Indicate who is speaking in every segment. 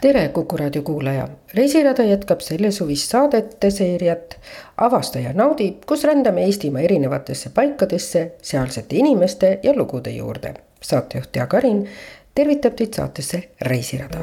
Speaker 1: tere, Kuku raadio kuulaja. reisirada jätkab sellesuvist saadete seeriat Avasta ja naudi, kus rändame Eestimaa erinevatesse paikadesse, sealsete inimeste ja lugude juurde. saatejuht Jaak Arin tervitab teid saatesse Reisirada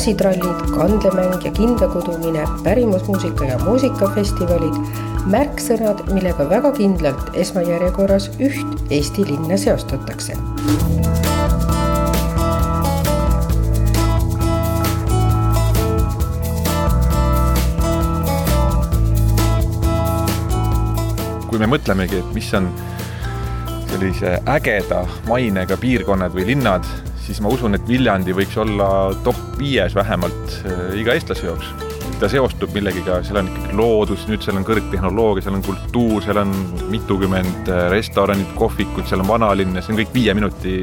Speaker 1: naksitrallid, kandlemäng ja kindlakudumine, pärimusmuusika ja muusikafestivalid, märksõnad, millega väga kindlalt esmajärjekorras üht Eesti linna seostatakse.
Speaker 2: kui me mõtlemegi, et mis on sellise ägeda mainega piirkonnad või linnad, siis ma usun, et Viljandi võiks olla top viies vähemalt äh, iga eestlase jaoks. ta seostub millegiga, seal on ikkagi loodus, nüüd seal on kõrgtehnoloogia, seal on kultuur, seal on mitukümmend äh, restoranid, kohvikud, seal on vanalinn ja see on kõik viie minuti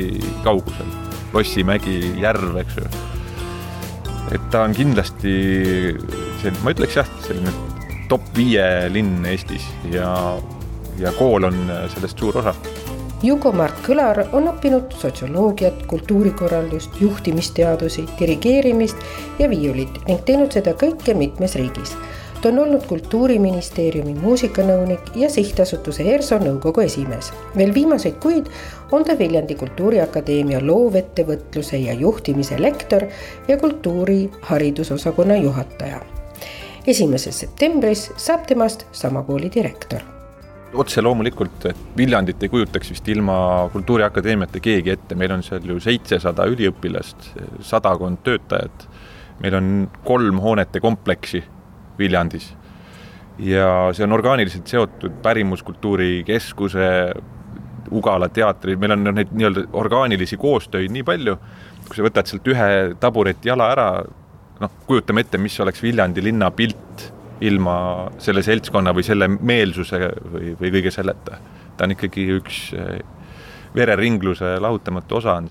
Speaker 2: kaugusel. Lossimägi, järv, eks ju. et ta on kindlasti selline, ma ütleks jah, selline top viie linn Eestis ja, ja kool on äh, sellest suur osa
Speaker 1: Jugo-Mart Kõlar on õppinud sotsioloogiat, kultuurikorraldust, juhtimisteadusi, dirigeerimist ja viiulit ning teinud seda kõike mitmes riigis. ta on olnud Kultuuriministeeriumi muusikanõunik ja sihtasutuse ERSO nõukogu esimees. veel viimaseid kuid on ta Viljandi Kultuuriakadeemia loovettevõtluse ja juhtimise lektor ja kultuuri haridusosakonna juhataja. esimeses septembris saab temast sama kooli direktor
Speaker 2: otse loomulikult, et Viljandit ei kujutaks vist ilma Kultuuriakadeemiate keegi ette, meil on seal ju seitsesada üliõpilast, sadakond töötajat. meil on kolm hoonete kompleksi Viljandis. ja see on orgaaniliselt seotud Pärimuskultuuri Keskuse, Ugala teatri, meil on neid nii-öelda orgaanilisi koostöid nii palju, kui sa võtad sealt ühe tabureti jala ära, noh, kujutame ette, mis oleks Viljandi linna pilt ilma selle seltskonna või selle meelsuse või, või kõige selleta. ta on ikkagi üks eh, vereringluse lahutamatu osa.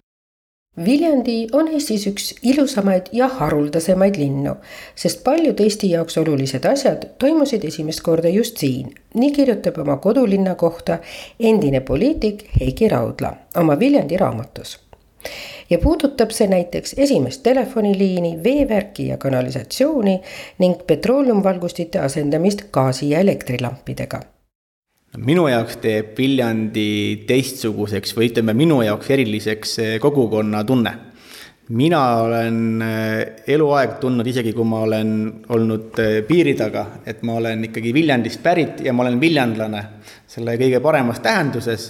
Speaker 1: Viljandi on Eestis üks ilusamaid ja haruldasemaid linnu, sest paljud Eesti jaoks olulised asjad toimusid esimest korda just siin. nii kirjutab oma kodulinna kohta endine poliitik Heiki Raudla oma Viljandi raamatus ja puudutab see näiteks esimest telefoniliini, veevärki ja kanalisatsiooni ning petrooleumivalgustite asendamist gaasi- ja elektrilampidega
Speaker 3: minu jaoks teeb Viljandi teistsuguseks või ütleme, minu jaoks eriliseks kogukonnatunne. mina olen eh, eluaeg tundnud, isegi kui ma olen olnud eh, piiri taga, et ma olen ikkagi Viljandist pärit ja ma olen viljandlane selle kõige paremas tähenduses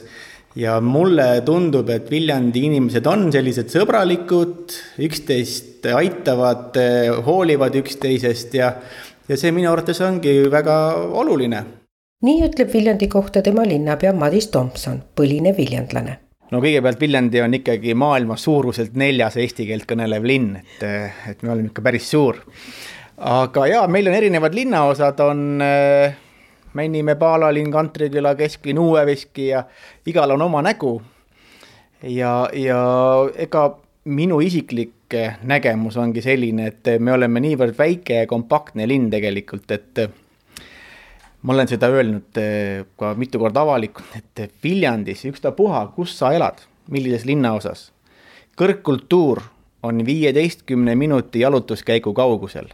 Speaker 3: ja mulle tundub, et Viljandi inimesed on sellised sõbralikud, üksteist aitavad, hoolivad üksteisest ja, ja see minu arvates ongi väga oluline.
Speaker 1: nii ütleb Viljandi kohta tema linnapea Madis Tomson, põline viljandlane
Speaker 3: no kõigepealt Viljandi on ikkagi maailma suuruselt neljas eesti keelt kõnelev linn, et, et me oleme ikka päris suur. aga jaa, meil on erinevad linnaosad, on äh, Männimäe, Paalalinn, Kantriküla, Kesklinn, Uue-Veski ja igal on oma nägu. ja, ja ega minu isiklik nägemus ongi selline, et me oleme niivõrd väike ja kompaktne linn tegelikult, et ma olen seda öelnud eh, ka mitu korda avalikult, et Viljandis, ükstapuha, kus sa elad, millises linnaosas, kõrgkultuur on viieteistkümne minuti jalutuskäigu kaugusel.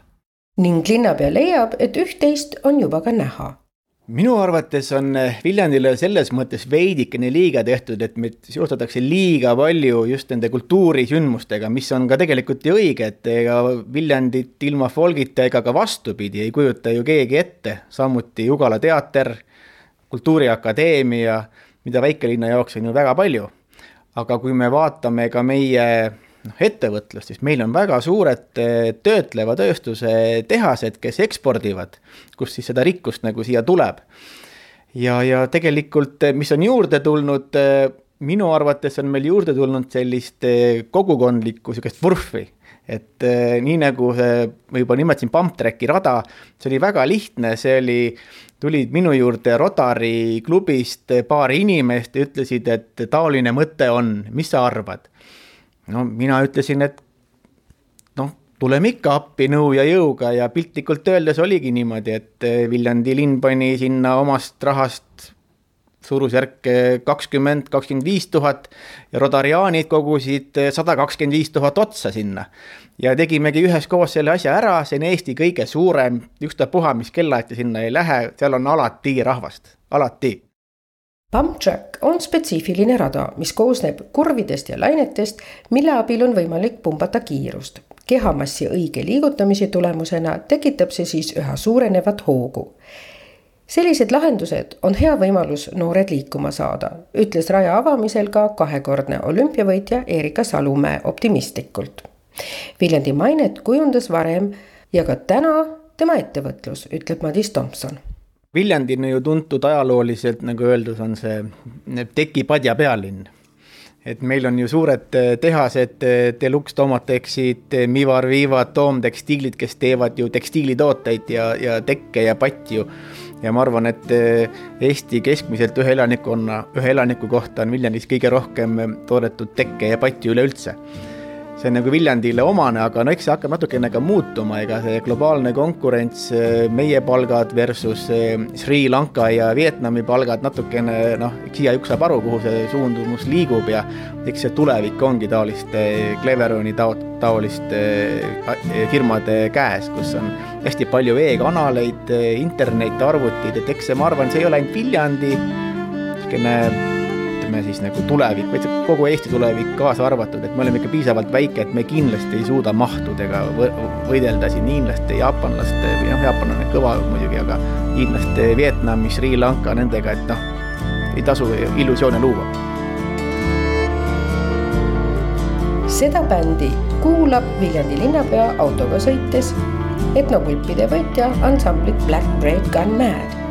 Speaker 1: ning linnapea leiab, et üht-teist on juba ka näha
Speaker 3: minu arvates on eh, Viljandile selles mõttes veidikene liiga tehtud, et meid seostatakse liiga palju just nende kultuurisündmustega, mis on ka tegelikult ju õige, et ega Viljandit ilma folgita ega ka vastupidi ei kujuta ju keegi ette. samuti Jugala teater, Kultuuriakadeemia, mida väikelinna jaoks on ju väga palju. aga kui me vaatame ka meie noh, ettevõtlust, siis meil on väga suured töötleva tööstuse tehased, kes ekspordivad, kust siis seda rikkust nagu siia tuleb. ja, ja tegelikult, mis on juurde tulnud, minu arvates on meil juurde tulnud sellist kogukondlikku sihukest vurfi et eh, nii nagu see, ma juba nimetasin pump track'i rada, see oli väga lihtne, see oli, tulid minu juurde Rotary klubist paar inimest ja ütlesid, et taoline mõte on, mis sa arvad? No mina ütlesin, et noh, tuleme ikka appi nõu ja jõuga ja piltlikult öeldes oligi niimoodi, et Viljandi linn pani sinna omast rahast suurusjärk kakskümmend, kakskümmend viis tuhat ja rodariaanid kogusid sada kakskümmend viis tuhat otsa sinna. ja tegimegi üheskoos selle asja ära, see on Eesti kõige suurem, ükstapuha, mis kellaajati sinna ei lähe, seal on alati rahvast, alati.
Speaker 1: Pump track on spetsiifiline rada, mis koosneb kurvidest ja lainetest, mille abil on võimalik pumbata kiirust. kehamassi õige liigutamise tulemusena tekitab see siis üha suurenevat hoogu sellised lahendused on hea võimalus noored liikuma saada, ütles raja avamisel ka kahekordne olümpiavõitja Erika Salumäe optimistlikult. Viljandi mainet kujundas varem ja ka täna tema ettevõtlus, ütleb Madis Tomson.
Speaker 3: Viljandi on ju tuntud ajalooliselt, nagu öeldud, on see tekipadja pealinn. Et meil on ju suured tehased, Deluxe Tomotexid, Mivar Vivad, Toom tekstiilid, kes teevad ju tekstiilitooteid ja, ja tekke ja patju. Ja ma arvan, et eh, Eesti keskmiselt ühe elanikkonna, ühe elaniku kohta on Viljandis kõige rohkem toodetud tekke ja patti üleüldse see on nagu Viljandile omane, aga no eks see hakkab natukene ka muutuma, ega see globaalne konkurents, meie palgad versus eh, Sri Lanka ja Vietnami palgad natukene noh, eks igaüks saab aru, kuhu see suundumus liigub ja eks see tulevik ongi taoliste Cleveroni tao-, taoliste eh, firmade käes, kus on hästi palju e-kanaleid, internet, arvutid, et eks see, ma arvan, see ei ole ainult Viljandi niisugune ütleme siis nagu tulevik, vaid kogu Eesti tulevik kaasa arvatud, et me oleme ikka piisavalt väike, et me kindlasti ei suuda mahtudega võidelda siin hiinlaste, jaapanlaste või noh, Jaapan on kõva muidugi, aga hiinlaste, Vietnami, Sri Lanka, nendega, et noh, ei tasu illusioone luua.
Speaker 1: seda bändi kuulab Viljandi linnapea autoga sõites etnopulpide võitja ansamblit Black Bread Gun Mad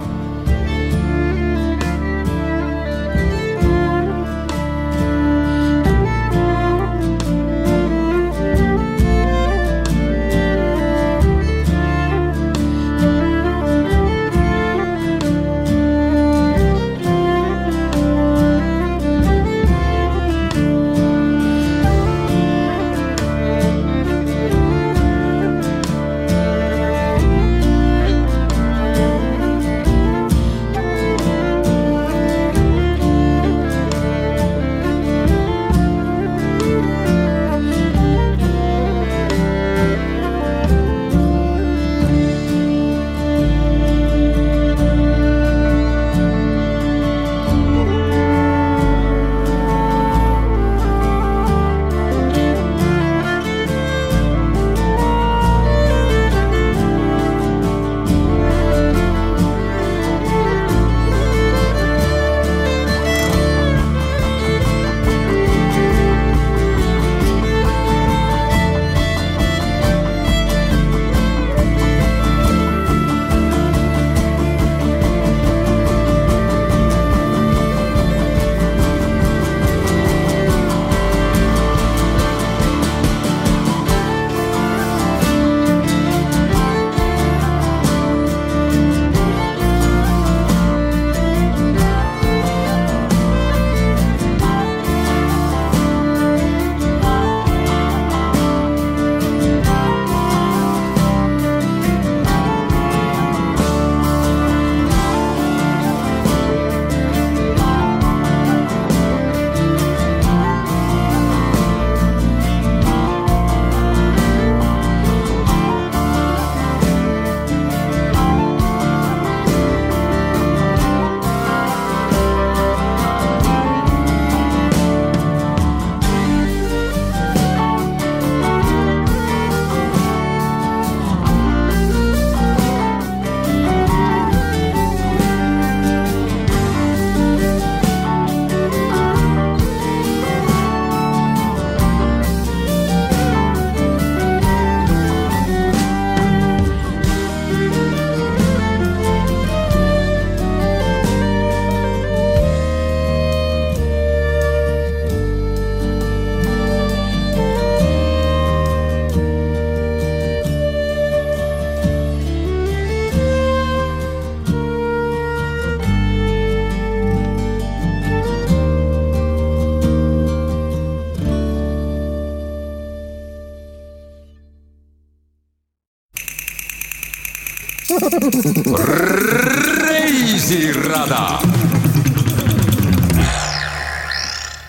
Speaker 4: reisirada.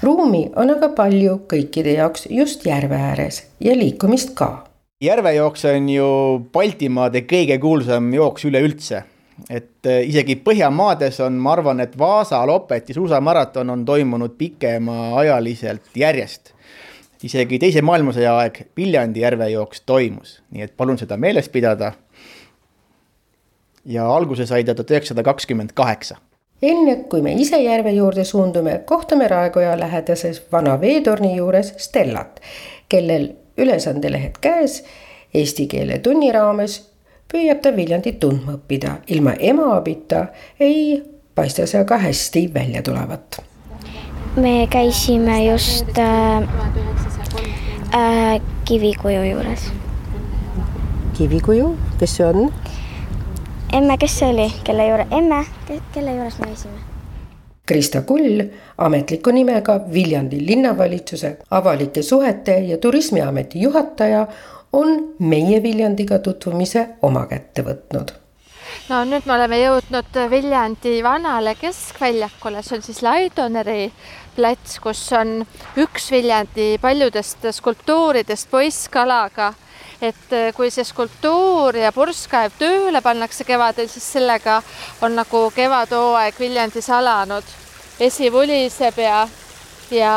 Speaker 1: ruumi on aga palju kõikide jaoks just järve ääres ja liikumist ka.
Speaker 3: järvejooks on ju Baltimaade kõige kuulsam jooks üleüldse et äh, isegi Põhjamaades on, ma arvan, et Vaasa Lopeti suusamaraton on toimunud pikemaajaliselt järjest. isegi teise maailmasõja aeg Viljandi järvejooks toimus, nii et palun seda meeles pidada. Ja alguse sai ta tuhat üheksasada kakskümmend kaheksa
Speaker 1: enne kui me ise järve juurde suundume, kohtame Raekoja lähedases vana veetorni juures Stellat, kellel ülesandelehed käes eesti keele tunni raames püüab ta Viljandit tundma õppida, ilma ema abita ei paista see aga hästi välja tulevat.
Speaker 5: me käisime just äh, äh, Kivikuju juures.
Speaker 1: Kivikuju, kes see on?
Speaker 5: Emme, kes see oli, kelle juure, emme, kelle juures me käisime?
Speaker 1: Krista Kull, ametliku nimega Viljandi linnavalitsuse avalike suhete ja turismiameti juhataja, on meie Viljandiga tutvumise oma kätte võtnud
Speaker 6: no nüüd me oleme jõudnud Viljandi vanale keskväljakule, see on siis Laidoneri plats, kus on üks Viljandi paljudest skulptuuridest poisskalaga. Et kui see skulptuur ja purskkaev tööle pannakse kevadel, siis sellega on nagu kevadhooaeg Viljandis alanud. vesi vuliseb ja, ja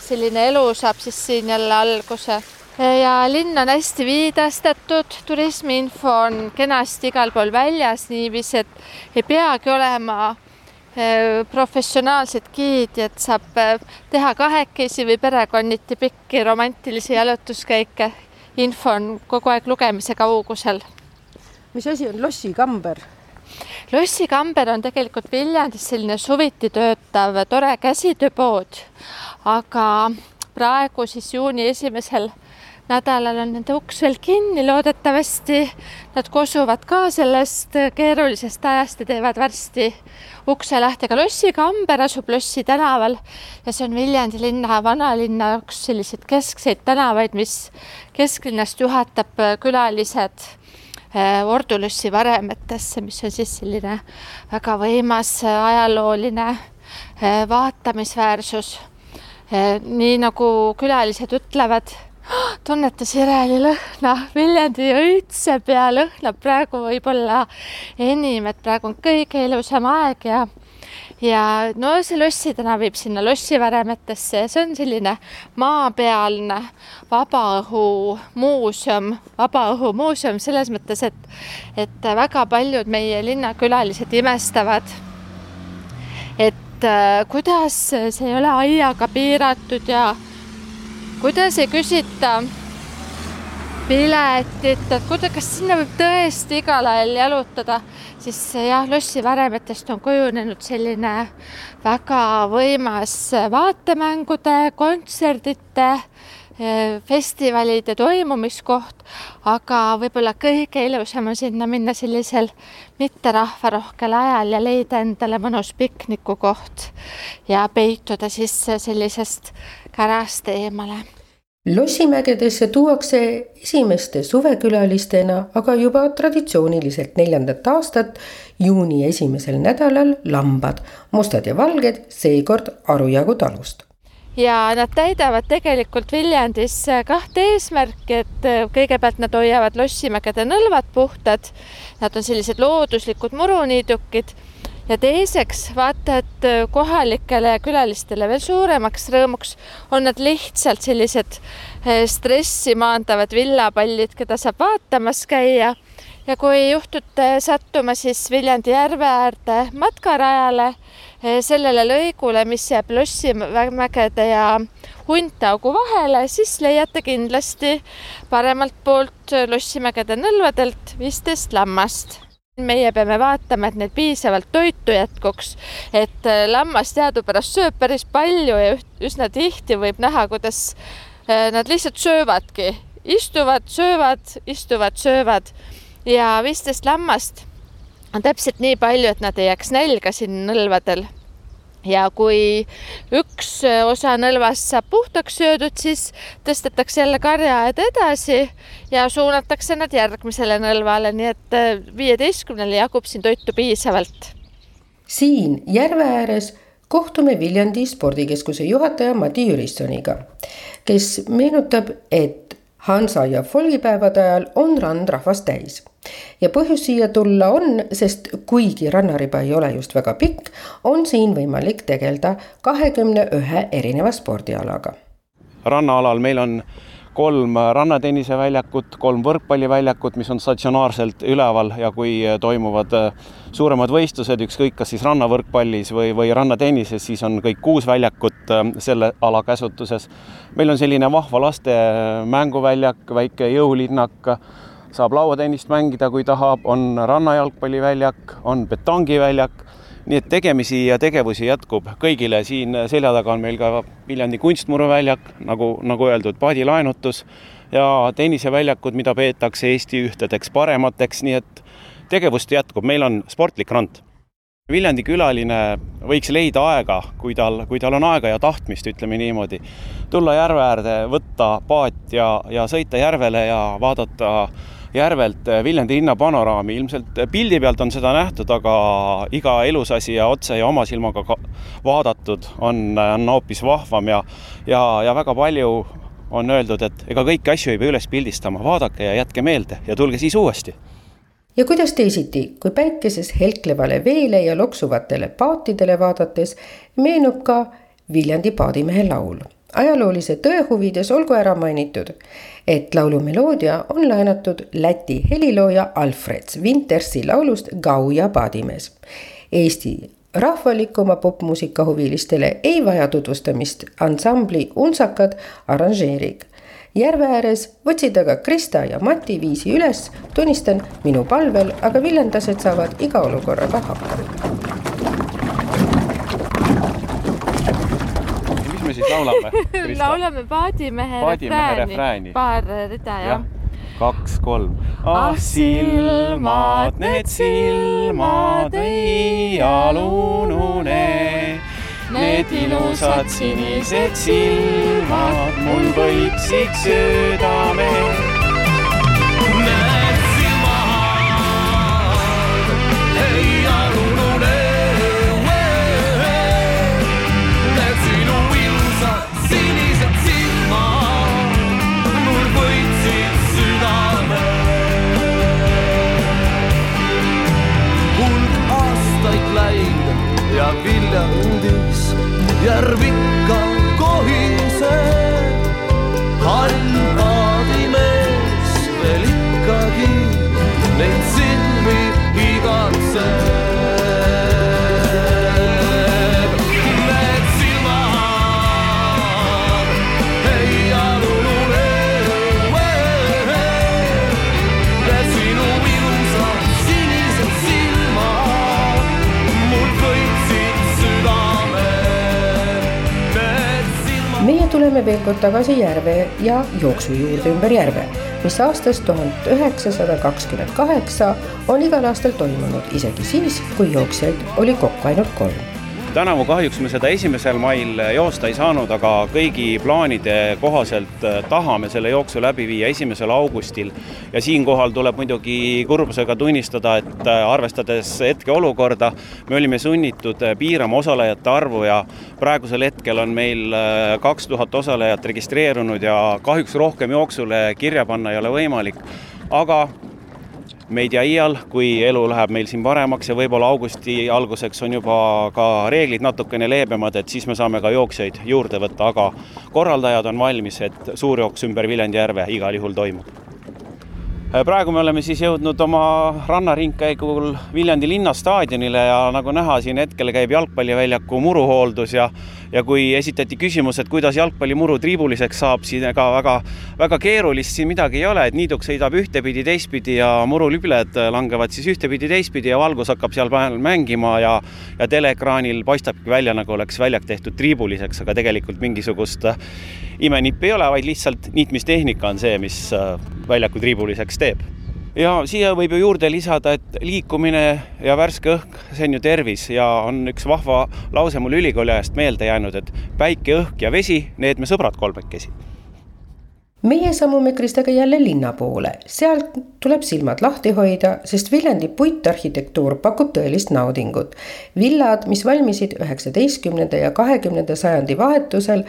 Speaker 6: selline elu saab siis siin jälle alguse ja linn on hästi viidastatud, turismiinfo on kenasti igal pool väljas niiviisi, et ei peagi olema äh, professionaalset giidi, et saab äh, teha kahekesi või perekonniti pikki romantilisi jalutuskäike. Info on kogu aeg lugemise kaugusel.
Speaker 1: mis asi on lossikamber?
Speaker 6: lossikamber on tegelikult Viljandis selline suviti töötav tore käsitööpood, aga praegu siis juuni esimesel nädalal on nende uks veel kinni, loodetavasti nad kosuvad ka sellest keerulisest ajast ja teevad varsti ukse lahti, aga Lossi kamber asub Lossi tänaval ja see on Viljandi linna, vanalinna jaoks selliseid keskseid tänavaid, mis kesklinnast juhatab külalised eh, Ordulossi varemetesse, mis on siis selline väga võimas ajalooline eh, vaatamisväärsus. Nii nagu külalised ütlevad tunnetas Ireli lõhna, Viljandi õitseb ja lõhnab praegu võib-olla enim, et praegu on kõige ilusam aeg ja ja no see Lossi tänav viib sinna Lossi varemetesse ja see on selline maapealne vabaõhumuuseum, vabaõhumuuseum selles mõttes, et, et väga paljud meie linnakülalised imestavad, et äh, kuidas see ei ole aiaga piiratud ja kuidas ei küsita piletit, et kuida-, kas sinna võib tõesti igal ajal jalutada, siis jah, lossi varemetest on kujunenud selline väga võimas vaatemängude, kontserdite, eh, festivalide toimumiskoht, aga võib-olla kõige ilusam on sinna minna sellisel mitterahvarohkel ajal ja leida endale mõnus piknikukoht ja peituda siis sellisest kärast eemale
Speaker 1: lossimägedesse tuuakse esimeste suvekülalistena aga juba traditsiooniliselt neljandat aastat juuni esimesel nädalal lambad, mustad ja valged, seekord Arujagu talust.
Speaker 6: Ja nad täidavad tegelikult Viljandis kahte eesmärki, et kõigepealt nad hoiavad lossimägede nõlvad puhtad, nad on sellised looduslikud muruniidukid ja teiseks vaata, et äh, kohalikele külalistele veel suuremaks rõõmuks on nad lihtsalt sellised äh, stressi maandavad villapallid, keda saab vaatamas käia. Ja kui juhtute sattuma siis Viljandi järve äärde matkarajale, äh, sellele lõigule, mis jääb Lossimägede ja Huntaugu vahele, siis leiate kindlasti paremalt poolt Lossimägede nõlvadelt viisteist lammast meie peame vaatama, et neil piisavalt toitu jätkuks, et äh, lammas teadupärast sööb päris palju ja üsna tihti võib näha, kuidas äh, nad lihtsalt söövadki, istuvad, söövad, istuvad, söövad ja viisteist lammast on täpselt nii palju, et nad ei jääks nälga siin nõlvadel. Ja kui üks osa nõlvast saab puhtaks söödud, siis tõstetakse jälle karjaaed edasi ja suunatakse nad järgmisele nõlvale, nii et äh, viieteistkümnele jagub siin toitu piisavalt.
Speaker 1: siin järve ääres kohtume Viljandi spordikeskuse juhataja Mati Jürissoniga, kes meenutab, et Hansa ja folgipäevade ajal on rand rahvast täis ja põhjus siia tulla on, sest kuigi rannariba ei ole just väga pikk, on siin võimalik tegeleda kahekümne ühe erineva spordialaga.
Speaker 7: rannaalal meil on kolm rannatenniseväljakut, kolm võrkpalliväljakut, mis on statsionaarselt üleval ja kui toimuvad äh, suuremad võistlused, ükskõik kas siis rannavõrkpallis või, või rannatennises, siis on kõik kuus väljakut äh, selle ala käsutuses. meil on selline vahva laste mänguväljak, väike jõulinnak, saab lauatennist mängida, kui tahab, on rannajalgpalliväljak, on betongiväljak nii et tegemisi ja tegevusi jätkub kõigile, siin selja taga on meil ka Viljandi kunstmuruväljak, nagu, nagu öeldud, paadilaenutus ja tenniseväljakud, mida peetakse Eesti ühtedeks paremateks, nii et tegevust jätkub, meil on sportlik rand. Viljandi külaline võiks leida aega, kui tal, kui tal on aega ja tahtmist, ütleme niimoodi, tulla järve äärde, võtta paat ja, ja sõita järvele ja vaadata järvelt eh, Viljandi linna panoraami, ilmselt eh, pildi pealt on seda nähtud, aga iga elusasi ja otse ja oma silmaga vaadatud on, on hoopis vahvam ja, ja, ja väga palju on öeldud, et ega kõiki asju ei pea üles pildistama, vaadake ja jätke meelde ja tulge siis uuesti.
Speaker 1: ja kuidas teisiti, kui päikeses helklevale veele ja loksuvatele paatidele vaadates meenub ka Viljandi paadimehe laul. Ajaloolise tõe huvides olgu ära mainitud, et laulu meloodia on laenatud Läti helilooja Alfred Wintersi laulust Gau ja paadimees. Eesti rahvalikuma popmuusika huvilistele ei vaja tutvustamist ansambli Unsakad arranžeering. järve ääres võtsid aga Krista ja Mati viisi üles, tunnistan minu palvel, aga viljandlased saavad iga olukorraga hakkama
Speaker 7: siis laulame?
Speaker 6: laulame Paadimehe,
Speaker 7: Paadimehe refrääni.
Speaker 6: paar rida jah ja.
Speaker 7: kaks-kolm. ah silmad, need silmad ei alunune. Need ilusad sinised silmad mul võitsid südame
Speaker 8: Viljandis järv ikka kohiseb.
Speaker 1: Tuleme veel kord tagasi järve ja jooksu juurde ümber järve, mis aastast tuhat üheksasada kakskümmend kaheksa on igal aastal toimunud, isegi siis, kui jooksjaid oli kokku ainult kolm
Speaker 7: tänavu kahjuks me seda esimesel mail joosta ei saanud, aga kõigi plaanide kohaselt äh, tahame selle jooksu läbi viia esimesel augustil. ja siinkohal tuleb muidugi kurbusega tunnistada, et äh, arvestades hetkeolukorda, me olime sunnitud äh, piirama osalejate arvu ja praegusel hetkel on meil kaks tuhat osalejat registreerunud ja kahjuks rohkem jooksule kirja panna ei ole võimalik. aga me ei tea iial, kui elu läheb meil siin paremaks ja võib-olla augusti alguseks on juba ka reeglid natukene leebemad, et siis me saame ka jooksjaid juurde võtta, aga korraldajad on valmis, et suurjooks ümber Viljandi järve igal juhul toimub. Praegu me oleme siis jõudnud oma rannaringkäigul Viljandi linnastaadionile ja nagu näha, siin hetkel käib jalgpalliväljaku muruhooldus ja ja kui esitati küsimus, et kuidas jalgpallimuru triibuliseks saab, siin ega väga, väga keerulist siin midagi ei ole, et niiduk sõidab ühtepidi, teistpidi ja murulübled langevad siis ühtepidi, teistpidi ja valgus hakkab seal peal mängima ja ja teleekraanil paistabki välja, nagu oleks väljak tehtud triibuliseks, aga tegelikult mingisugust imenippi ei ole, vaid lihtsalt niitmistehnika on see, mis äh, väljaku triibuliseks teeb ja siia võib ju juurde lisada, et liikumine ja värske õhk, see on ju tervis ja on üks vahva lause mul ülikooli ajast meelde jäänud, et päike, õhk ja vesi, need me sõbrad kolmekesi
Speaker 1: meie sammume Kristega jälle linna poole, sealt tuleb silmad lahti hoida, sest Viljandi puitarhitektuur pakub tõelist naudingut. villad, mis valmisid üheksateistkümnenda ja kahekümnenda sajandi vahetusel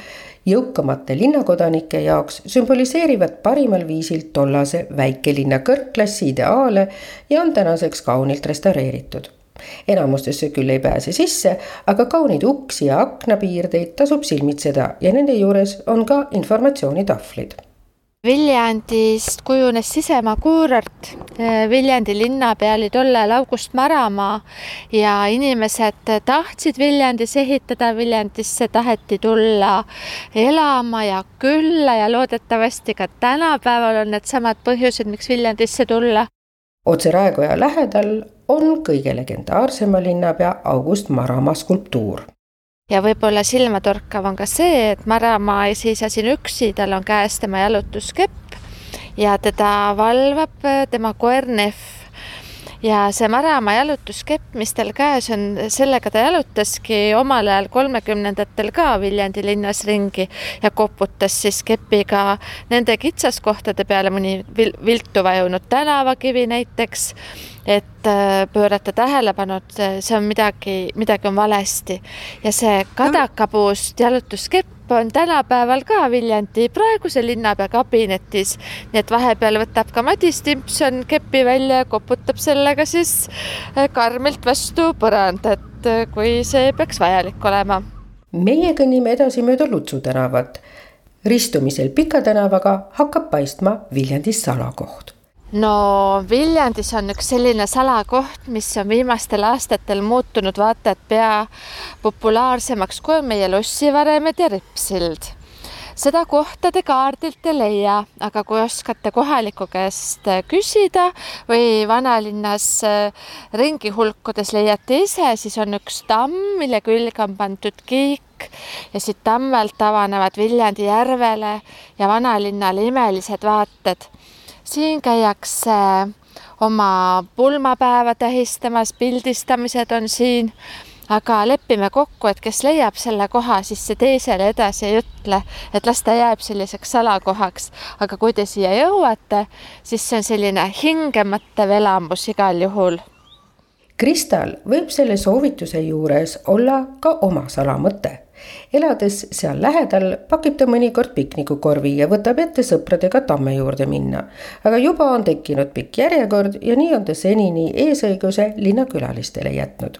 Speaker 1: jõukamate linnakodanike jaoks, sümboliseerivad parimal viisil tollase väikelinna kõrgklassi ideaale ja on tänaseks kaunilt restaureeritud. Enamustesse küll ei pääse sisse, aga kauneid uksi ja aknapiirdeid tasub silmitseda ja nende juures on ka informatsioonitahvlid
Speaker 6: Viljandist kujunes sisemaa kuurort. Viljandi linnapea oli tollal August Maramaa ja inimesed tahtsid Viljandis ehitada, Viljandisse taheti tulla elama ja külla ja loodetavasti ka tänapäeval on needsamad põhjused, miks Viljandisse tulla.
Speaker 1: otse Raekoja lähedal on kõige legendaarsema linnapea August Maramaa skulptuur
Speaker 6: ja võib-olla silmatorkav on ka see, et Maramaa ei seisa siin üksi, tal on käes tema jalutuskepp ja teda valvab tema koer Nehv ja see Maramaa jalutuskepp, mis tal käes on, sellega ta jalutaski omal ajal kolmekümnendatel ka Viljandi linnas ringi ja koputas siis kepiga nende kitsaskohtade peale, mõni viltu vajunud tänavakivi näiteks, et äh, pöörata tähelepanu, et see on midagi, midagi on valesti ja see kadakapuust jalutuskepp on tänapäeval ka Viljandi praeguse linnapea kabinetis. nii et vahepeal võtab ka Madis Timpson kepi välja ja koputab sellega siis äh, karmilt vastu põrandat, äh, kui see peaks vajalik olema.
Speaker 1: meie kõnnime edasi mööda Lutsu tänavat. ristumisel Pika tänavaga hakkab paistma Viljandi salakoht
Speaker 6: no Viljandis on üks selline salakoht, mis on viimastel aastatel muutunud vaata et pea populaarsemaks, kui meie lossivaremed ja Rippsild. seda kohta te kaardilt ei leia, aga kui oskate kohaliku käest küsida või vanalinnas äh, ringi hulkudes leiate ise, siis on üks tamm, mille külge on pandud kiik ja siit tammelt avanevad Viljandi järvele ja vanalinnale imelised vaated siin käiakse oma pulmapäeva tähistamas, pildistamised on siin, aga lepime kokku, et kes leiab selle koha, siis see teisele edasi ei ütle, et las ta jääb selliseks salakohaks. aga kui te siia jõuate, siis see on selline hingemõttev elamus igal juhul.
Speaker 1: Kristal võib selle soovituse juures olla ka oma salamõte elades seal lähedal, pakib ta mõnikord piknikukorvi ja võtab ette sõpradega tamme juurde minna. aga juba on tekkinud pikk järjekord ja nii on ta senini eesõiguse linnakülalistele jätnud.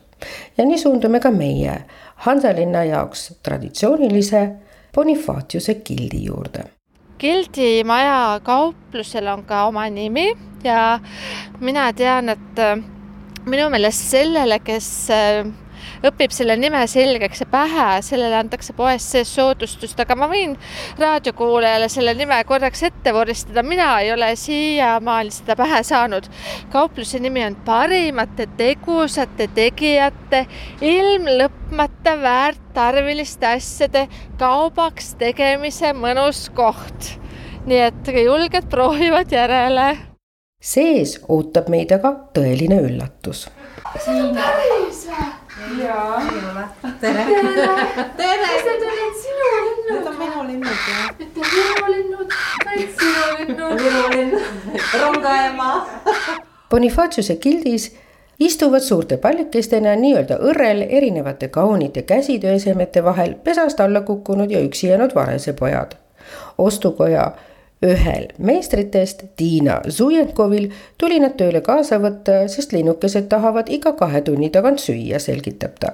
Speaker 1: ja nii suundume ka meie Hansalinna jaoks traditsioonilise Bonifatiuse gildi juurde
Speaker 6: Gildi maja kauplusel on ka oma nimi ja mina tean, et minu meelest sellele, kes õpib selle nime selgeks ja pähe, sellele antakse poes sees soodustust, aga ma võin raadiokuulajale selle nime korraks ette voristada, mina ei ole siiamaani seda pähe saanud. kaupluse nimi on parimate tegusate tegijate ilmlõpmata väärtarviliste asjade kaubaks tegemise mõnus koht. nii et julged proovivad järele
Speaker 1: sees ootab meid aga tõeline üllatus.
Speaker 9: siin päris või? Jaa. tere. tere. kas need olid sinu linnud? Need on minu linnud jah. mitte minu linnud, vaid sinu linnud. minu linn, rongaema
Speaker 1: Bonifatiuse gildis istuvad suurte pallikestena nii-öelda õrrel erinevate kaunite käsitööesemete vahel pesast alla kukkunud ja üksi jäänud varesepojad. ostukoja ühel meistritest, Tiina Zujenkovil, tuli nad tööle kaasa võtta, sest linnukesed tahavad iga kahe tunni tagant süüa, selgitab ta.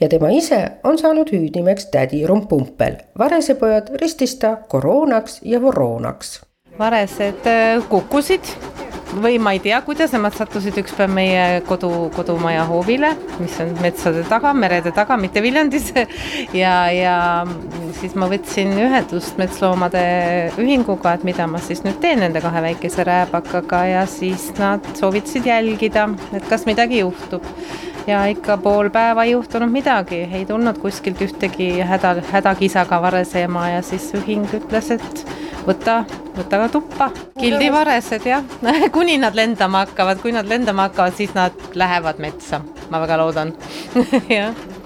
Speaker 1: ja tema ise on saanud hüüdnimeks tädi Rumpumpel. varesepojad ristis ta koroonaks ja voroonaks.
Speaker 10: Varesed äh, kukkusid või ma ei tea, kuidas nemad sattusid ükspäev meie kodu, kodumaja hoovile, mis on metsade taga, merede taga, mitte Viljandis. Ja, ja siis ma võtsin ühendust Metsloomade Ühinguga, et mida ma siis nüüd teen nende kahe väikese rääbakaga ja siis nad soovitasid jälgida, et kas midagi juhtub ja ikka pool päeva ei juhtunud midagi, ei tulnud kuskilt ühtegi häda, hädakisaga varese ema ja siis ühing ütles, et võta võta ka tuppa. kildivaresed jah. Kuni nad lendama hakkavad, kui nad lendama hakkavad, siis nad lähevad metsa, ma väga loodan. Jah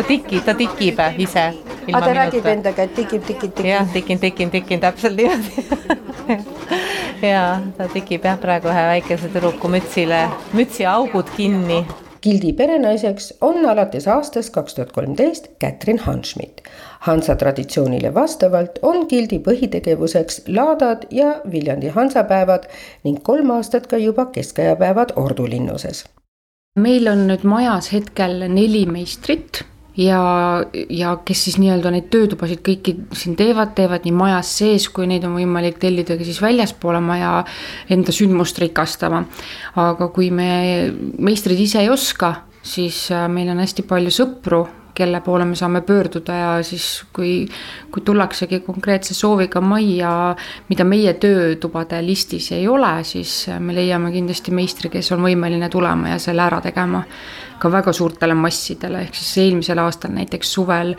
Speaker 10: ta tikib, ta tikib ise.
Speaker 1: aga ta räägib endaga, et tikib, tikib, tikib.
Speaker 10: jah, tikin, tikin, tikin, täpselt niimoodi ja ta tikib jah, praegu ühe väikese tüdruku mütsile, mütsi augud kinni.
Speaker 1: Gildi perenaiseks on alates aastast kaks tuhat kolmteist Kätrin Hanschmidt. Hansa traditsioonile vastavalt on Gildi põhitegevuseks laadad ja Viljandi hansapäevad ning kolm aastat ka juba keskajapäevad Ordu linnuses.
Speaker 11: meil on nüüd majas hetkel neli meistrit ja, ja kes siis nii-öelda neid töötubasid kõiki siin teevad, teevad nii majas sees, kui neid on võimalik tellida ka siis väljaspoole maja enda sündmust rikastama. aga kui me meistrid ise ei oska, siis äh, meil on hästi palju sõpru kelle poole me saame pöörduda ja siis, kui, kui tullaksegi konkreetse sooviga majja, mida meie töötubade listis ei ole, siis me leiame kindlasti meistri, kes on võimeline tulema ja selle ära tegema ka väga suurtele massidele, ehk siis eelmisel aastal näiteks suvel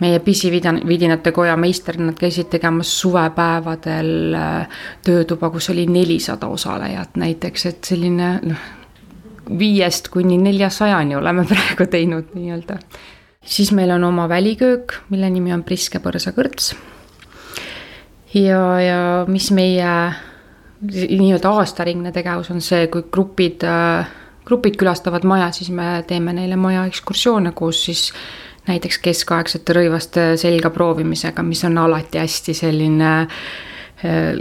Speaker 11: meie pisividinate koja meister, nad käisid tegemas suvepäevadel äh, töötuba, kus oli nelisada osalejat näiteks, et selline noh, viiest kuni neljasajani oleme praegu teinud nii-öelda siis meil on oma väliköök, mille nimi on Priske põrsakõrts. ja, ja mis meie nii-öelda aastaringne tegevus on see, kui grupid, grupid külastavad maja, siis me teeme neile maja ekskursioone koos siis näiteks keskaegsete rõivaste selga proovimisega, mis on alati hästi selline äh,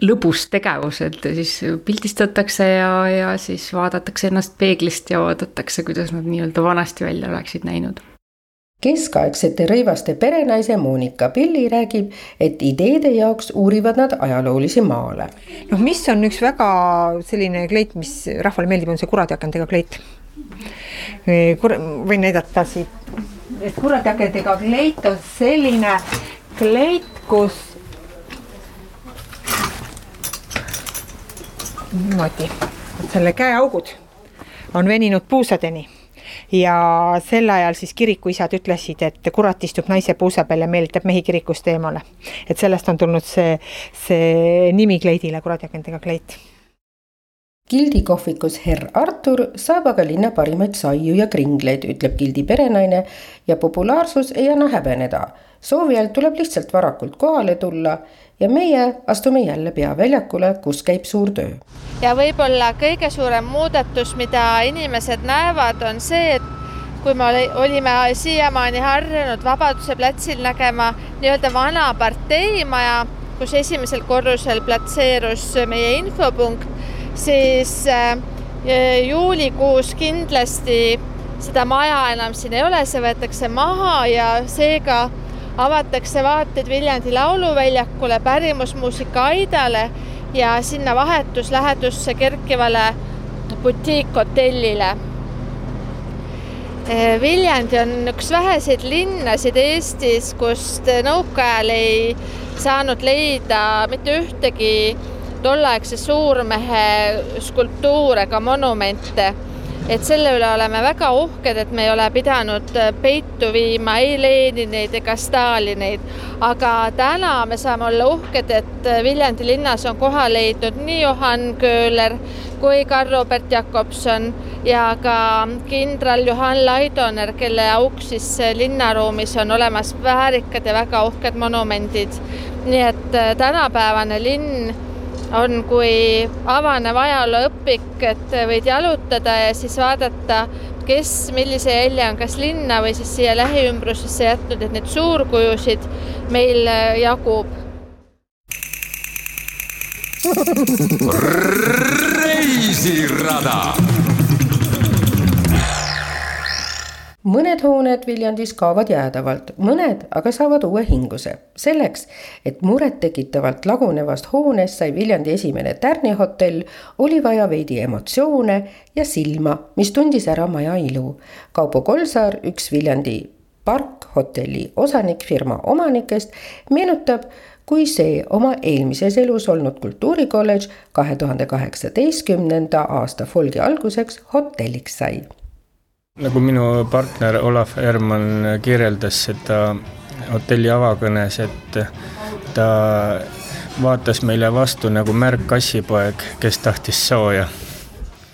Speaker 11: lõbus tegevus, et siis pildistatakse ja, ja siis vaadatakse ennast peeglist ja vaadatakse, kuidas nad nii-öelda vanasti välja oleksid näinud
Speaker 1: keskaegsete rõivaste perenaise Monika Pilli räägib, et ideede jaoks uurivad nad ajaloolisi maale.
Speaker 12: noh, mis on üks väga selline kleit, mis rahvale meeldib, on see kuradjakendega kleit. Kur-, võin näidata siit, et kuradjakendega kleit on selline kleit, kus niimoodi, selle käeaugud on veninud puusadeni ja sel ajal siis kirikuisad ütlesid, et kurat istub naise puusa peal ja meelitab mehi kirikust eemale. et sellest on tulnud see, see nimi kleidile, kuradjakendega kleit
Speaker 1: Gildi kohvikus herr Artur saab aga linna parimaid saiu ja kringleid, ütleb Gildi perenaine ja populaarsus ei anna häbeneda. soovijal tuleb lihtsalt varakult kohale tulla ja meie astume jälle peaväljakule, kus käib suur töö.
Speaker 6: ja võib-olla kõige suurem muudatus, mida inimesed näevad, on see, et kui me olime siiamaani harjunud Vabaduse platsil nägema nii-öelda vana parteimaja, kus esimesel korrusel platseerus meie infopunkt, siis äh, juulikuus kindlasti seda maja enam siin ei ole, see võetakse maha ja seega avatakse vaated Viljandi lauluväljakule, pärimusmuusika Aidale ja sinna vahetuslähedusse kerkivale butiikhotellile. Viljandi on üks väheseid linnasid Eestis, kust nõukaajal ei saanud leida mitte ühtegi tolleaegse suurmehe skulptuure ega monumente et selle üle oleme väga uhked, et me ei ole pidanud äh, peitu viima ei Lenineid ega Stalineid, aga täna me saame olla uhked, et äh, Viljandi linnas on koha leidnud nii Johan Köhler kui Karl-Robert Jakobson ja ka kindral Johan Laidoner, kelle auks siis äh, linnaruumis on olemas väärikad ja väga uhked monumendid. nii et tänapäevane linn on kui avanev ajalooõpik, et võid jalutada ja siis vaadata, kes millise jälje on kas linna või siis siia lähiümbrusesse jätnud, et neid suurkujusid meil jagub.
Speaker 4: reisirada
Speaker 1: mõned hooned Viljandis kaovad jäädavalt, mõned aga saavad uue hinguse. selleks, et murettekitavalt lagunevast hoonest sai Viljandi esimene tärnihotell, oli vaja veidi emotsioone ja silma, mis tundis ära maja ilu. Kaupo Kolsaar, üks Viljandi parkhotelli osanik firma omanikest, meenutab, kui see oma eelmises elus olnud kultuurikolledž kahe tuhande kaheksateistkümnenda aasta folgi alguseks hotelliks sai.
Speaker 13: Nagu minu partner Olav Herman kirjeldas seda hotelli avakõnes, et ta vaatas meile vastu nagu märg kassipoeg, kes tahtis sooja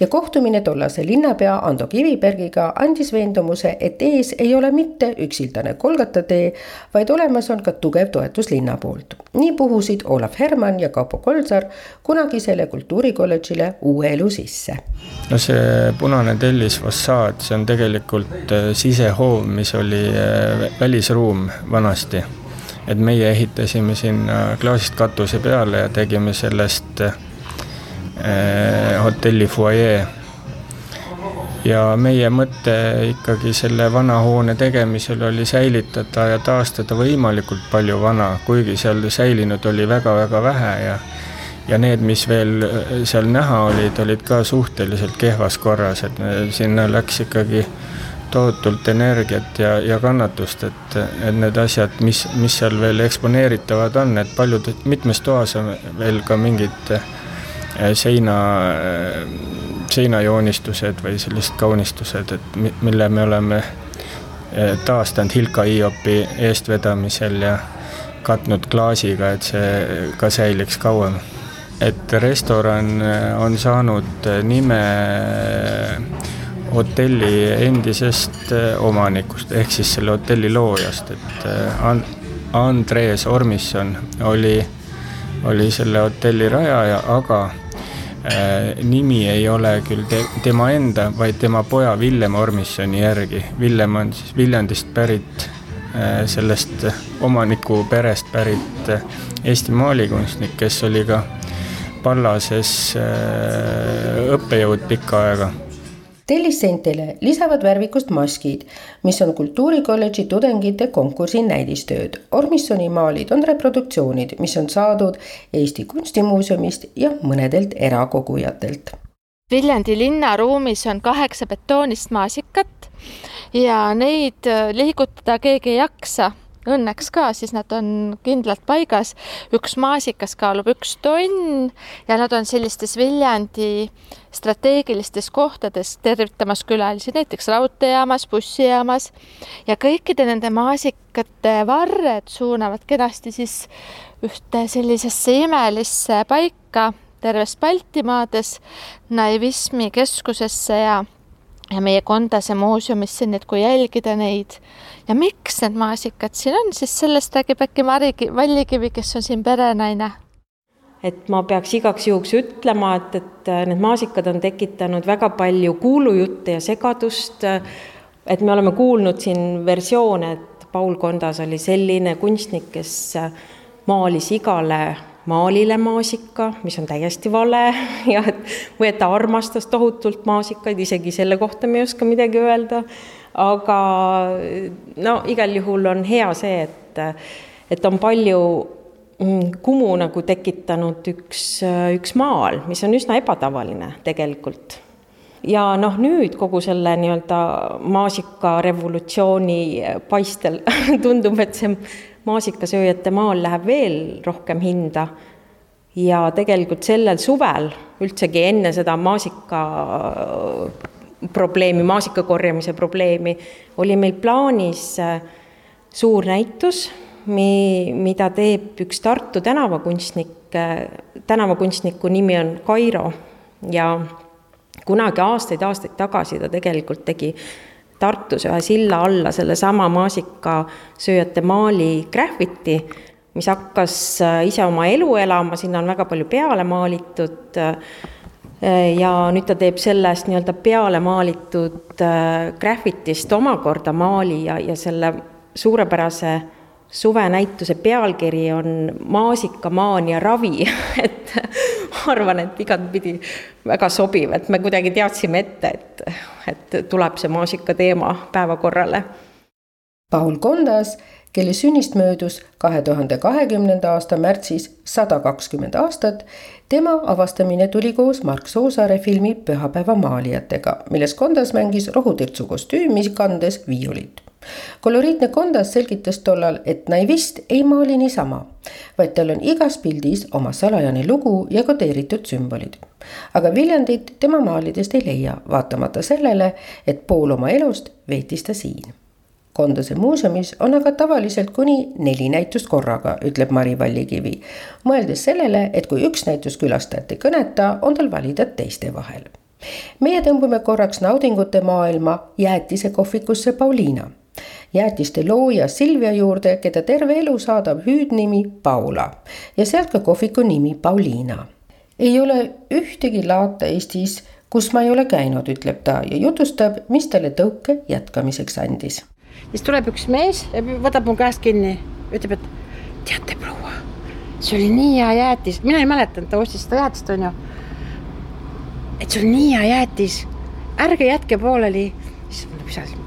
Speaker 1: ja kohtumine tollase linnapea Ando Kivibergiga andis veendumuse, et ees ei ole mitte üksildane Kolgata tee, vaid olemas on ka tugev toetus linna poolt. nii puhusid Olav Herman ja Kaupo Kolsar kunagisele kultuurikolledžile uue elu sisse.
Speaker 13: no see punane tellis fassaad, see on tegelikult äh, sisehoov, mis oli äh, välisruum vanasti et meie ehitasime sinna klaasist katuse peale ja tegime sellest äh, hotelli fuajee. ja meie mõte ikkagi selle vana hoone tegemisel oli säilitada ja taastada võimalikult palju vana, kuigi seal säilinud oli väga-väga vähe ja ja need, mis veel eh, seal näha olid, olid ka suhteliselt kehvas korras, et sinna läks ikkagi tohutult energiat ja, ja kannatust, et, et need asjad, mis, mis seal veel eksponeeritavad on, et paljud, mitmes toas on veel ka mingid Äh, seina, äh, seinajoonistused või sellised kaunistused, et mille me oleme äh, taastanud Hilka Hiopi eestvedamisel ja katnud klaasiga, et see ka säiliks kauem. et restoran on saanud nime hotelli endisest omanikust ehk siis selle hotelli loojast, et Andres Ormisson oli, oli selle hotelli rajaja, aga Äh, nimi ei ole küll te, tema enda, vaid tema poja Villem Ormissoni järgi. Villem on siis Viljandist pärit, äh, sellest omaniku perest pärit äh, Eesti maalikunstnik, kes oli ka Pallases õppejõud pikka aega
Speaker 1: tellisseintele lisavad värvikust maskid, mis on kultuurikolledži tudengite konkursi näidistööd. Ormissoni maalid on reproduktsioonid, mis on saadud Eesti Kunstimuuseumist ja mõnedelt erakogujatelt.
Speaker 6: Viljandi linnaruumis on kaheksa betoonist maasikat ja neid liigutada keegi ei jaksa õnneks ka, siis nad on kindlalt paigas. üks maasikas kaalub üks tonn ja nad on sellistes Viljandi strateegilistes kohtades tervitamas külalisi, näiteks raudteejaamas, bussijaamas ja kõikide nende maasikate varred suunavad kenasti siis ühte sellisesse imelisse paika terves Baltimaades, naivismi keskusesse ja ja meie Kondase muuseumisse, nii et kui jälgida neid ja miks need maasikad siin on, siis sellest räägib äkki Mari Vallikivi, kes on siin perenaine.
Speaker 14: et ma peaks igaks juhuks ütlema, et, et need maasikad on tekitanud väga palju kuulujutte ja segadust. et me oleme kuulnud siin versioone, et Paul Kondas oli selline kunstnik, kes maalis igale maalile maasika, mis on täiesti vale ja et, või et ta armastas tohutult maasikaid, isegi selle kohta me ei oska midagi öelda. aga no igal juhul on hea see, et, et on palju mm, kumu nagu tekitanud üks, üks maal, mis on üsna ebatavaline tegelikult ja noh, nüüd kogu selle nii-öelda maasikarevolutsiooni paistel tundub, et see maasikasööjate maal läheb veel rohkem hinda. ja tegelikult sellel suvel üldsegi enne seda maasika probleemi, maasika korjamise probleemi, oli meil plaanis äh, suur näitus, mi-, mida teeb üks Tartu tänavakunstnik, äh, tänavakunstniku nimi on Kairo ja kunagi aastaid-aastaid tagasi ta tegelikult tegi Tartus ühe silla alla sellesama maasikasööjate maali graffiti, mis hakkas äh, ise oma elu elama, sinna on väga palju peale maalitud äh, ja nüüd ta teeb sellest nii-öelda peale maalitud äh, graffitist omakorda maali ja, ja selle suurepärase suvenäituse pealkiri on Maasikamaania ravi et ma arvan, et igatpidi väga sobiv, et me kuidagi teadsime ette, et, et tuleb see maasika teema päevakorrale.
Speaker 1: Paul Kondas, kelle sünnist möödus kahe tuhande kahekümnenda aasta märtsis sada kakskümmend aastat, tema avastamine tuli koos Mark Soosaare filmi Pühapäeva maalijatega, milles Kondas mängis rohutirtsu kostüümi kandes viiulit koloriitne Kondas selgitas tollal, et naivist ei maali niisama, vaid tal on igas pildis oma salajane lugu ja kodeeritud sümbolid. aga Viljandit tema maalidest ei leia, vaatamata sellele, et pool oma elust veetis ta siin Kondase muuseumis on aga tavaliselt kuni neli näitust korraga, ütleb Mari Vallikivi. mõeldes sellele, et kui üks näitus külastajat ei kõneta, on tal valida teiste vahel. meie tõmbume korraks naudingute maailma jäätisekohvikusse Pauliina jäätiste looja Silvia juurde, keda terve elu saadab hüüdnimi Paula ja sealt ka kohviku nimi Pauliina. ei ole ühtegi laata Eestis, kus ma ei ole käinud, ütleb ta ja jutustab, mis talle tõuke jätkamiseks andis
Speaker 15: siis tuleb üks mees võtab mu käest kinni, ütleb, et teate, proua, see oli nii hea jäätis, mina ei mäletanud, ta ostis seda jäätist, onju. et see on nii hea jäätis, ärge jätke pooleli. siis ma mis asi,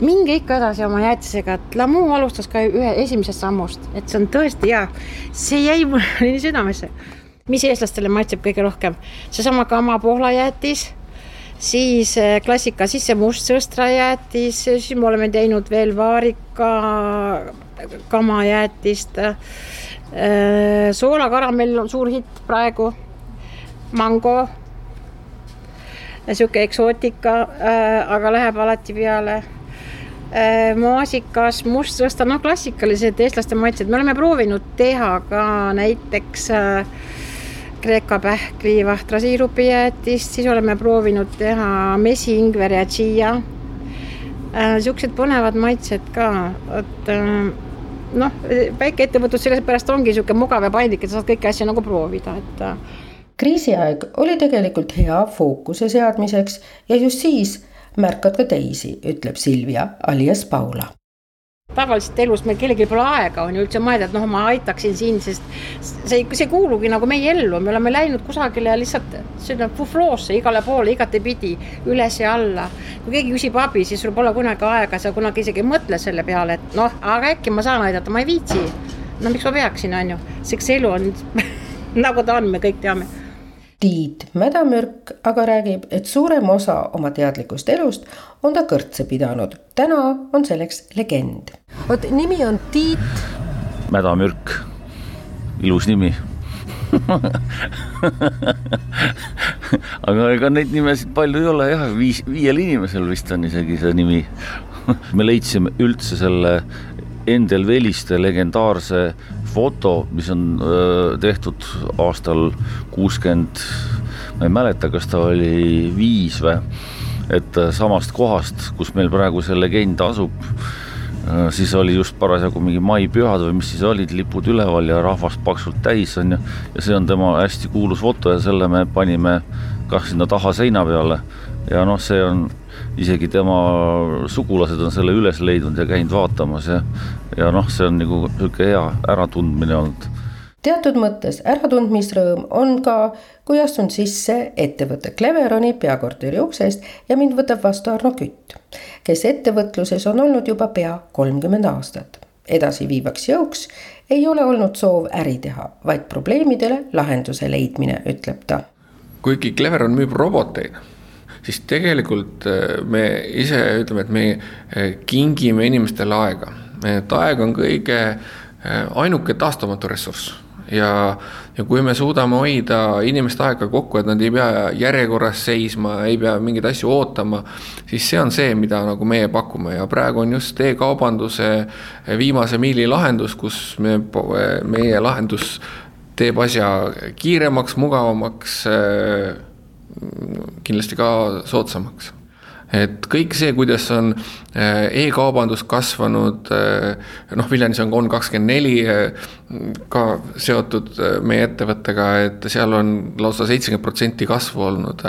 Speaker 15: minge ikka edasi oma jäätisega, et Lamu alustas ka ühe esimesest sammust, et see on tõesti hea. see jäi mulle nii südamesse. mis eestlastele maitseb kõige rohkem, seesama Kama Poola jäätis siis eh, klassika sisse must sõstrajäätis, siis me oleme teinud veel vaarika kamajäätist. Eh, soolakaramell on suur hitt praegu, mango, sihuke eksootika, eh, aga läheb alati peale maasikas, mustsõsta, noh, klassikalised eestlaste maitsed, me oleme proovinud teha ka näiteks äh, Kreeka pähkli, vahtra siirupijäätist, siis oleme proovinud teha mesi, ingver ja tšiia. niisugused põnevad maitsed ka, et äh, noh, väikeettevõtlus sellepärast ongi niisugune mugav ja paindlik, et sa saad kõiki asju nagu proovida, et. Äh.
Speaker 1: kriisiaeg oli tegelikult hea fookuse seadmiseks ja just siis märkad ka teisi, ütleb Silvia alias Paula
Speaker 15: tavaliselt elus meil kellelgi pole aega, on ju üldse mõelda, et noh, ma aitaksin sind, sest see, see ei kuulugi nagu meie ellu, me oleme läinud kusagile lihtsalt sinna fufloosse igale poole, igatepidi, üles ja alla. kui keegi küsib abi, siis sul pole kunagi aega, sa kunagi isegi ei mõtle selle peale, et noh, aga äkki ma saan aidata, ma ei viitsi. no miks ma peaksin, on ju, sest elu on nagu ta on, me kõik teame
Speaker 1: Tiit Mädamürk aga räägib, et suurem osa oma teadlikust elust on ta kõrtse pidanud. täna on selleks legend. vot nimi on Tiit.
Speaker 16: Mädamürk, ilus nimi aga ega neid nimesid palju ei ole jah, viis, viiel inimesel vist on isegi see nimi me leidsime üldse selle Endel Veliste legendaarse foto, mis on öö, tehtud aastal kuuskümmend, ma ei mäleta, kas ta oli viis või, et samast kohast, kus meil praegu see legend asub, siis oli just parasjagu mingi maipühad või mis siis olid, lipud üleval ja rahvast paksult täis on ju, ja see on tema hästi kuulus foto ja selle me panime kah sinna taha seina peale. Ja noh, see on isegi tema sugulased on selle üles leidnud ja käinud vaatamas ja, ja noh, see on nagu niisugune hea äratundmine olnud
Speaker 1: teatud mõttes äratundmisrõõm on ka, kui astun sisse ettevõtte Cleveroni peakorteri uksest ja mind võtab vastu Arno Kütt, kes ettevõtluses on olnud juba pea kolmkümmend aastat. edasiviivaks jõuks ei ole olnud soov äri teha, vaid probleemidele lahenduse leidmine, ütleb ta.
Speaker 17: kuigi Cleveron müüb roboteid siis tegelikult äh, me ise ütleme, et me äh, kingime inimestele aega. et aeg on kõige äh, ainuke taastumatu ressurss ja, ja kui me suudame hoida inimeste aega kokku, et nad ei pea järjekorras seisma, ei pea mingeid asju ootama, siis see on see, mida nagu meie pakume ja praegu on just e-kaubanduse viimase miili lahendus, kus me, meie lahendus teeb asja kiiremaks, mugavamaks kindlasti ka soodsamaks et kõik see, kuidas on äh, e-kaubandus kasvanud, äh, noh, Viljandis on Kon kakskümmend neli äh, ka seotud meie ettevõttega, et seal on lausa seitsekümmend protsenti kasvu olnud.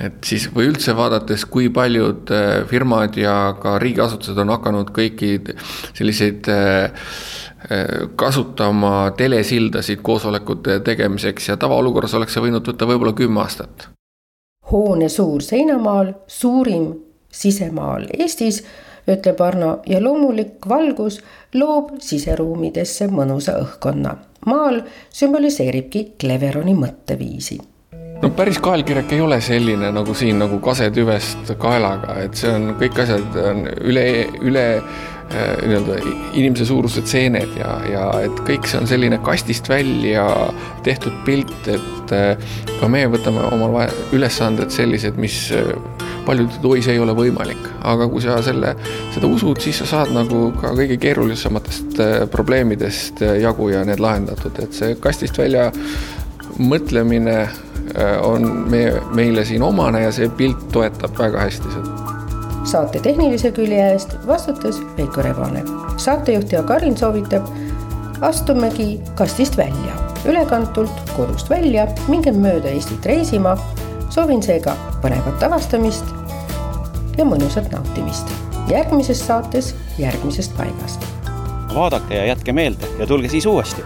Speaker 17: et siis, või üldse vaadates, kui paljud firmad ja ka riigiasutused on hakanud kõiki selliseid kasutama telesildasid koosolekute tegemiseks ja tavaolukorras oleks see võinud võtta võib-olla kümme aastat
Speaker 1: hoone suur seinamaal, suurim sisemaal Eestis, ütleb Arno ja loomulik valgus loob siseruumidesse mõnusa õhkkonna. maal sümboliseeribki Cleveroni mõtteviisi.
Speaker 17: no päris kaelkirjak ei ole selline nagu siin nagu kasetüvest kaelaga, et see on kõik asjad on üle, üle nii-öelda inimese suurused seened ja, ja et kõik see on selline kastist välja tehtud pilt, et äh, ka meie võtame omal ülesanded sellised, mis äh, paljude tois ei ole võimalik, aga kui sa selle, seda usud, siis sa saad nagu ka kõige keerulisematest probleemidest jagu ja need lahendatud, et see kastist välja mõtlemine Äh, on meie, meile siin omane ja see pilt toetab väga hästi seda.
Speaker 1: Saate tehnilise külje eest vastutas Veiko Rebane. saatejuht ja Karin soovitab, astumegi kastist välja, ülekantult kodust välja, mingem mööda Eestit reisima. soovin seega põnevat avastamist ja mõnusat nautimist. järgmises saates järgmisest paigast.
Speaker 18: vaadake ja jätke meelde ja tulge siis uuesti